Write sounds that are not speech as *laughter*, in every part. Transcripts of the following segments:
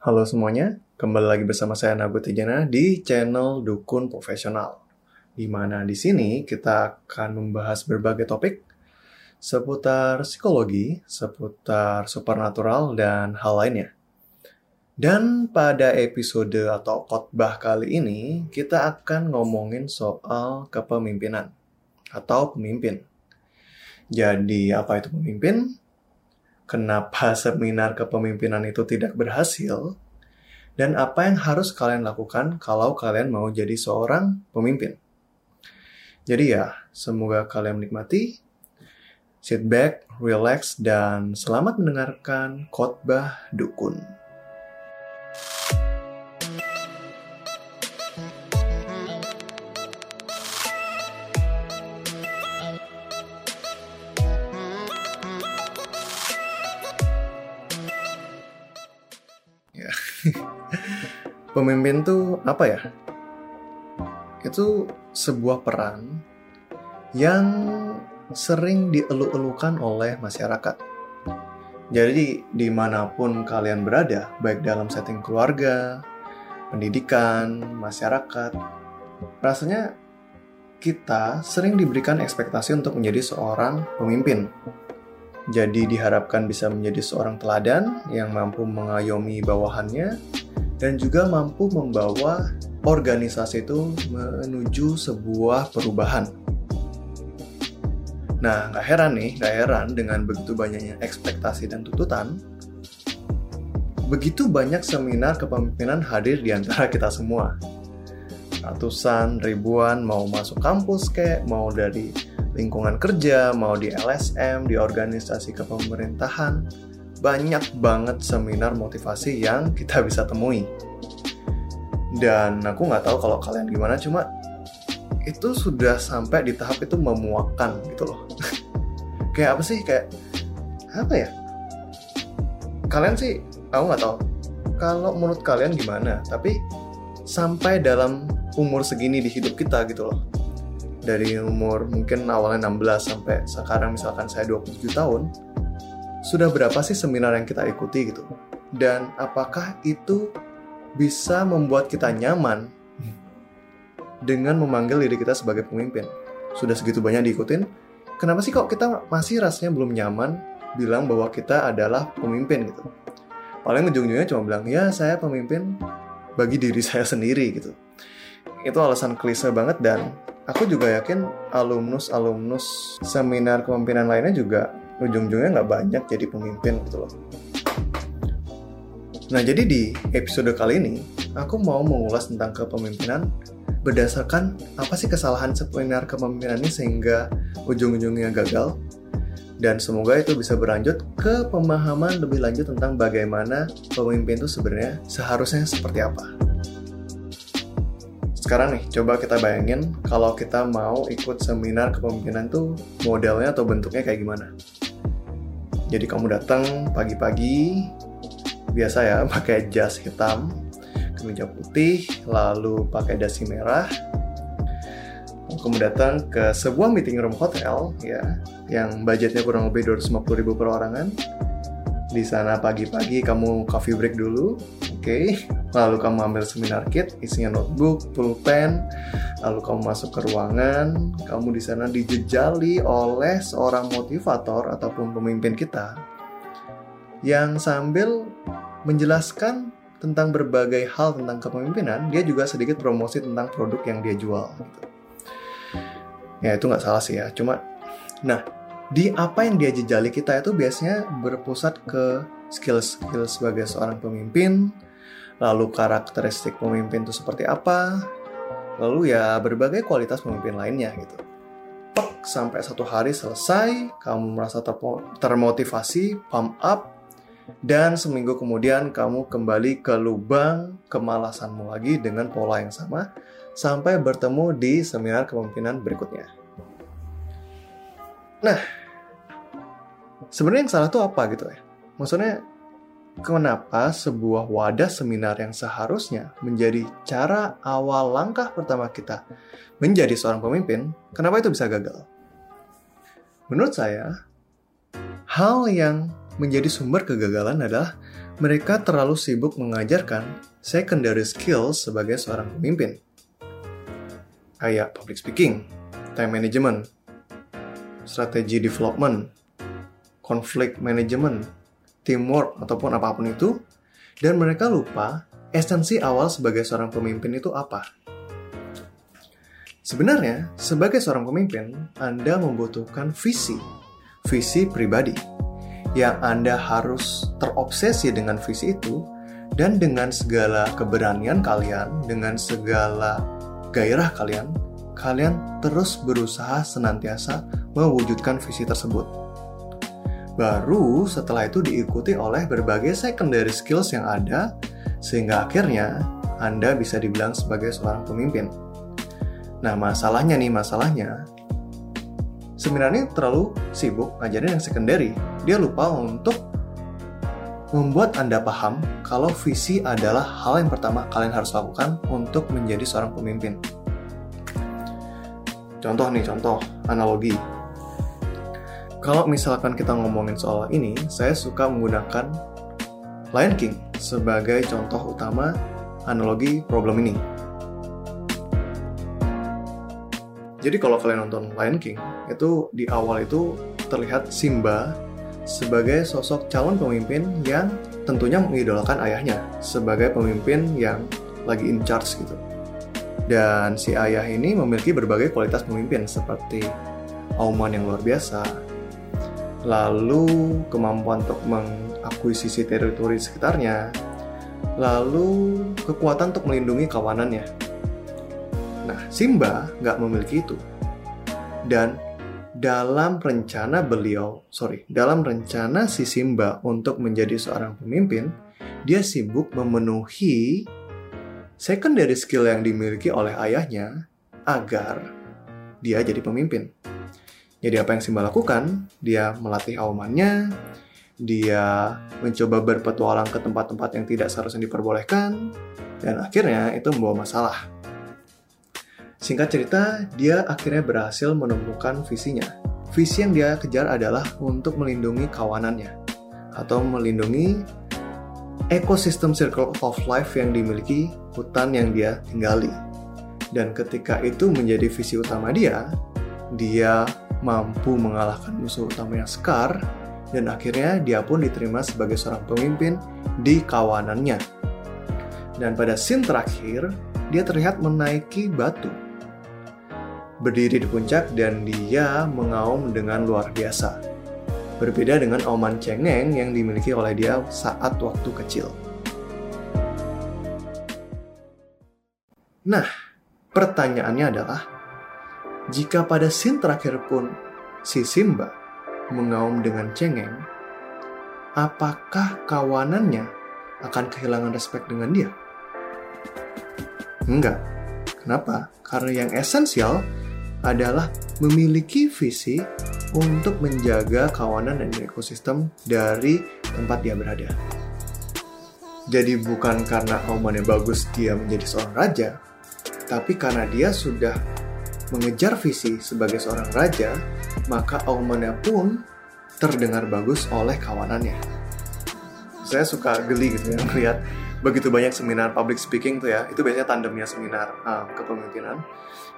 Halo semuanya, kembali lagi bersama saya Nagu Tijana di channel Dukun Profesional. Di mana di sini kita akan membahas berbagai topik seputar psikologi, seputar supernatural, dan hal lainnya. Dan pada episode atau khotbah kali ini, kita akan ngomongin soal kepemimpinan atau pemimpin. Jadi, apa itu pemimpin? Kenapa seminar kepemimpinan itu tidak berhasil, dan apa yang harus kalian lakukan kalau kalian mau jadi seorang pemimpin. Jadi ya, semoga kalian menikmati. Sit back, relax, dan selamat mendengarkan khotbah dukun. Pemimpin tuh apa ya? Itu sebuah peran yang sering dieluk-elukan oleh masyarakat. Jadi di mana pun kalian berada, baik dalam setting keluarga, pendidikan, masyarakat, rasanya kita sering diberikan ekspektasi untuk menjadi seorang pemimpin. Jadi diharapkan bisa menjadi seorang teladan yang mampu mengayomi bawahannya dan juga mampu membawa organisasi itu menuju sebuah perubahan. Nah, nggak heran nih, nggak heran dengan begitu banyaknya ekspektasi dan tuntutan, begitu banyak seminar kepemimpinan hadir di antara kita semua. Ratusan, ribuan, mau masuk kampus kek, mau dari lingkungan kerja, mau di LSM, di organisasi kepemerintahan, banyak banget seminar motivasi yang kita bisa temui. Dan aku nggak tahu kalau kalian gimana, cuma itu sudah sampai di tahap itu memuakkan gitu loh. *laughs* kayak apa sih? Kayak apa ya? Kalian sih, aku nggak tahu. Kalau menurut kalian gimana? Tapi sampai dalam umur segini di hidup kita gitu loh. Dari umur mungkin awalnya 16 sampai sekarang misalkan saya 27 tahun, sudah berapa sih seminar yang kita ikuti gitu? Dan apakah itu bisa membuat kita nyaman dengan memanggil diri kita sebagai pemimpin? Sudah segitu banyak diikutin, kenapa sih kok kita masih rasanya belum nyaman bilang bahwa kita adalah pemimpin gitu? Paling ujung-ujungnya cuma bilang, ya saya pemimpin bagi diri *laughs* saya sendiri gitu. Itu alasan klise banget dan aku juga yakin alumnus-alumnus seminar kepemimpinan lainnya juga ujung-ujungnya nggak banyak jadi pemimpin gitu loh. Nah jadi di episode kali ini aku mau mengulas tentang kepemimpinan berdasarkan apa sih kesalahan seminar kepemimpinan ini sehingga ujung-ujungnya gagal dan semoga itu bisa berlanjut ke pemahaman lebih lanjut tentang bagaimana pemimpin itu sebenarnya seharusnya seperti apa. Sekarang nih, coba kita bayangin kalau kita mau ikut seminar kepemimpinan tuh modelnya atau bentuknya kayak gimana. Jadi kamu datang pagi-pagi, biasa ya, *laughs* pakai jas hitam, kemeja putih, lalu pakai dasi merah. Kamu datang ke sebuah meeting room hotel ya, yang budgetnya kurang lebih 250 ribu per orangan. Di sana pagi-pagi kamu coffee break dulu, oke. Okay. Lalu kamu ambil seminar kit, isinya notebook, pulpen, lalu kamu masuk ke ruangan, kamu di sana dijejali oleh seorang motivator ataupun pemimpin kita yang sambil menjelaskan tentang berbagai hal tentang kepemimpinan, dia juga sedikit promosi tentang produk yang dia jual. Gitu. Ya itu nggak salah sih ya, cuma nah di apa yang dia jejali kita itu biasanya berpusat ke skill-skill sebagai seorang pemimpin, lalu karakteristik pemimpin itu seperti apa, lalu ya berbagai kualitas pemimpin lainnya gitu. Pek sampai satu hari selesai, kamu merasa termotivasi, pump up, dan seminggu kemudian kamu kembali ke lubang kemalasanmu lagi dengan pola yang sama sampai bertemu di seminar kepemimpinan berikutnya. Nah, sebenarnya yang salah itu apa gitu ya? Maksudnya kenapa sebuah wadah seminar yang seharusnya menjadi cara awal langkah pertama kita menjadi seorang pemimpin, kenapa itu bisa gagal? Menurut saya, hal yang menjadi sumber kegagalan adalah mereka terlalu sibuk mengajarkan secondary skills sebagai seorang pemimpin. Kayak public speaking, time management, strategi development, conflict management, teamwork, ataupun apa pun itu, dan mereka lupa esensi awal sebagai seorang pemimpin itu apa. Sebenarnya, sebagai seorang pemimpin, Anda membutuhkan visi, visi pribadi, yang Anda harus terobsesi dengan visi itu, dan dengan segala keberanian kalian, dengan segala gairah kalian, kalian terus berusaha senantiasa mewujudkan visi tersebut. Baru setelah itu diikuti oleh berbagai secondary skills yang ada, sehingga akhirnya Anda bisa dibilang sebagai seorang pemimpin. Nah, masalahnya nih, masalahnya seminar ini terlalu sibuk ngajarin yang secondary. Dia lupa untuk membuat Anda paham kalau visi adalah hal yang pertama kalian harus lakukan untuk menjadi seorang pemimpin. Contoh nih, contoh analogi kalau misalkan kita ngomongin soal ini, saya suka menggunakan Lion King sebagai contoh utama analogi problem ini. Jadi kalau kalian nonton Lion King, itu di awal itu terlihat Simba sebagai sosok calon pemimpin yang tentunya mengidolakan ayahnya sebagai pemimpin yang lagi in charge gitu. Dan si ayah ini memiliki berbagai kualitas pemimpin seperti auman yang luar biasa, lalu kemampuan untuk mengakuisisi teritori sekitarnya, lalu kekuatan untuk melindungi kawanannya. Nah, Simba nggak memiliki itu. Dan dalam rencana beliau, sorry, dalam rencana si Simba untuk menjadi seorang pemimpin, dia sibuk memenuhi secondary skill yang dimiliki oleh ayahnya agar dia jadi pemimpin. Jadi apa yang Simba lakukan? Dia melatih aumannya, dia mencoba berpetualang ke tempat-tempat yang tidak seharusnya diperbolehkan, dan akhirnya itu membawa masalah. Singkat cerita, dia akhirnya berhasil menemukan visinya. Visi yang dia kejar adalah untuk melindungi kawanannya, atau melindungi ekosistem circle of life yang dimiliki hutan yang dia tinggali. Dan ketika itu menjadi visi utama dia, dia mampu mengalahkan musuh utamanya Scar, dan akhirnya dia pun diterima sebagai seorang pemimpin di kawanannya. Dan pada scene terakhir, dia terlihat menaiki batu. Berdiri di puncak dan dia mengaum dengan luar biasa. Berbeda dengan auman cengeng yang dimiliki oleh dia saat waktu kecil. Nah, pertanyaannya adalah, jika pada scene terakhir pun si Simba mengaum dengan cengeng, apakah kawanannya akan kehilangan respect dengan dia? Enggak. Kenapa? Karena yang esensial adalah memiliki visi untuk menjaga kawanan dan ekosistem dari tempat dia berada. Jadi bukan karena aumannya bagus dia menjadi seorang raja, tapi karena dia sudah mengejar visi sebagai seorang raja, maka aumannya pun terdengar bagus oleh kawanannya. Saya suka geli gitu ya melihat begitu banyak seminar public speaking tuh ya, itu biasanya tandemnya seminar uh, kepemimpinan.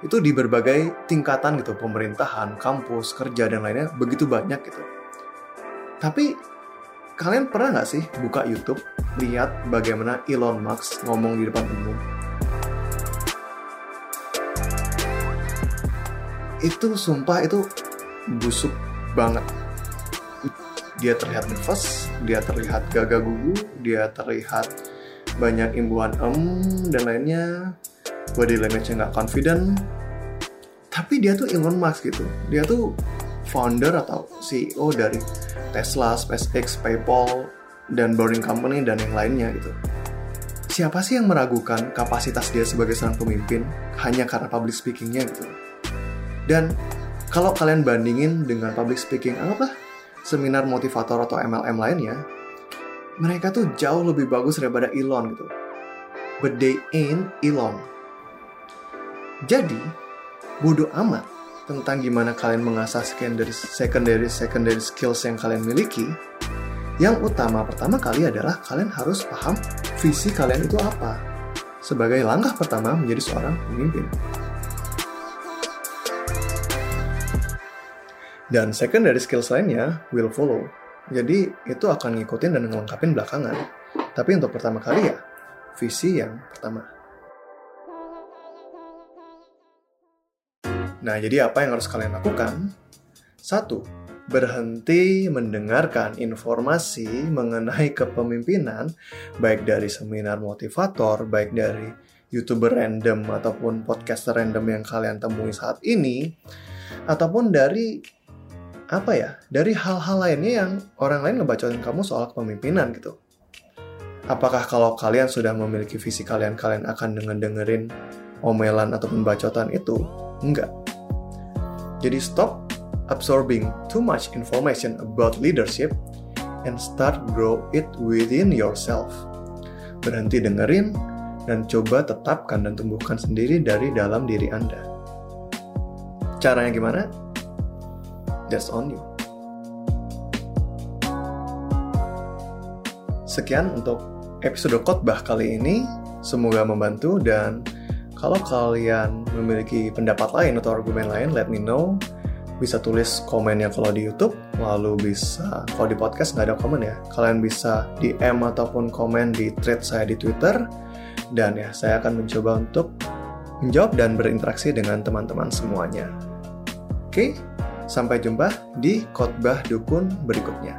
Itu di berbagai tingkatan gitu, pemerintahan, kampus, kerja dan lainnya begitu banyak gitu. Tapi kalian pernah nggak sih buka YouTube lihat bagaimana Elon Musk ngomong di depan umum? Itu sumpah itu busuk banget dia terlihat nervous dia terlihat gagah gugu dia terlihat banyak imbuhan em dan lainnya body language nggak confident tapi dia tuh Elon Musk gitu dia tuh founder atau CEO dari Tesla, SpaceX, PayPal, dan Boring Company dan yang lainnya gitu. Siapa sih yang meragukan kapasitas dia sebagai seorang pemimpin hanya karena public speakingnya gitu? Dan kalau kalian bandingin dengan public speaking, apa seminar motivator atau MLM lainnya, mereka tuh jauh lebih bagus daripada Elon gitu. But they ain't Elon. Jadi, bodoh amat tentang gimana kalian mengasah secondary, secondary, secondary skills yang kalian miliki. Yang utama pertama kali adalah kalian harus paham visi kalian itu apa. Sebagai langkah pertama menjadi seorang pemimpin. Dan second dari skills lainnya will follow. Jadi itu akan ngikutin dan ngelengkapin belakangan. Tapi untuk pertama kali ya, visi yang pertama. Nah, jadi apa yang harus kalian lakukan? Satu, berhenti mendengarkan informasi mengenai kepemimpinan, baik dari seminar motivator, baik dari youtuber random ataupun podcaster random yang kalian temui saat ini, ataupun dari apa ya, dari hal-hal lainnya yang orang lain ngebacotin kamu soal kepemimpinan gitu. Apakah kalau kalian sudah memiliki visi kalian, kalian akan dengerin omelan ataupun bacotan itu? Enggak. Jadi stop absorbing too much information about leadership and start grow it within yourself. Berhenti dengerin dan coba tetapkan dan tumbuhkan sendiri dari dalam diri Anda. Caranya gimana? That's on you. Sekian untuk episode khotbah kali ini. Semoga membantu dan kalau kalian memiliki pendapat lain atau argumen lain, let me know bisa tulis komennya kalau di YouTube, lalu bisa kalau di podcast nggak ada komen ya, kalian bisa DM ataupun komen di thread saya di Twitter, dan ya saya akan mencoba untuk menjawab dan berinteraksi dengan teman-teman semuanya. Oke, sampai jumpa di khotbah dukun berikutnya.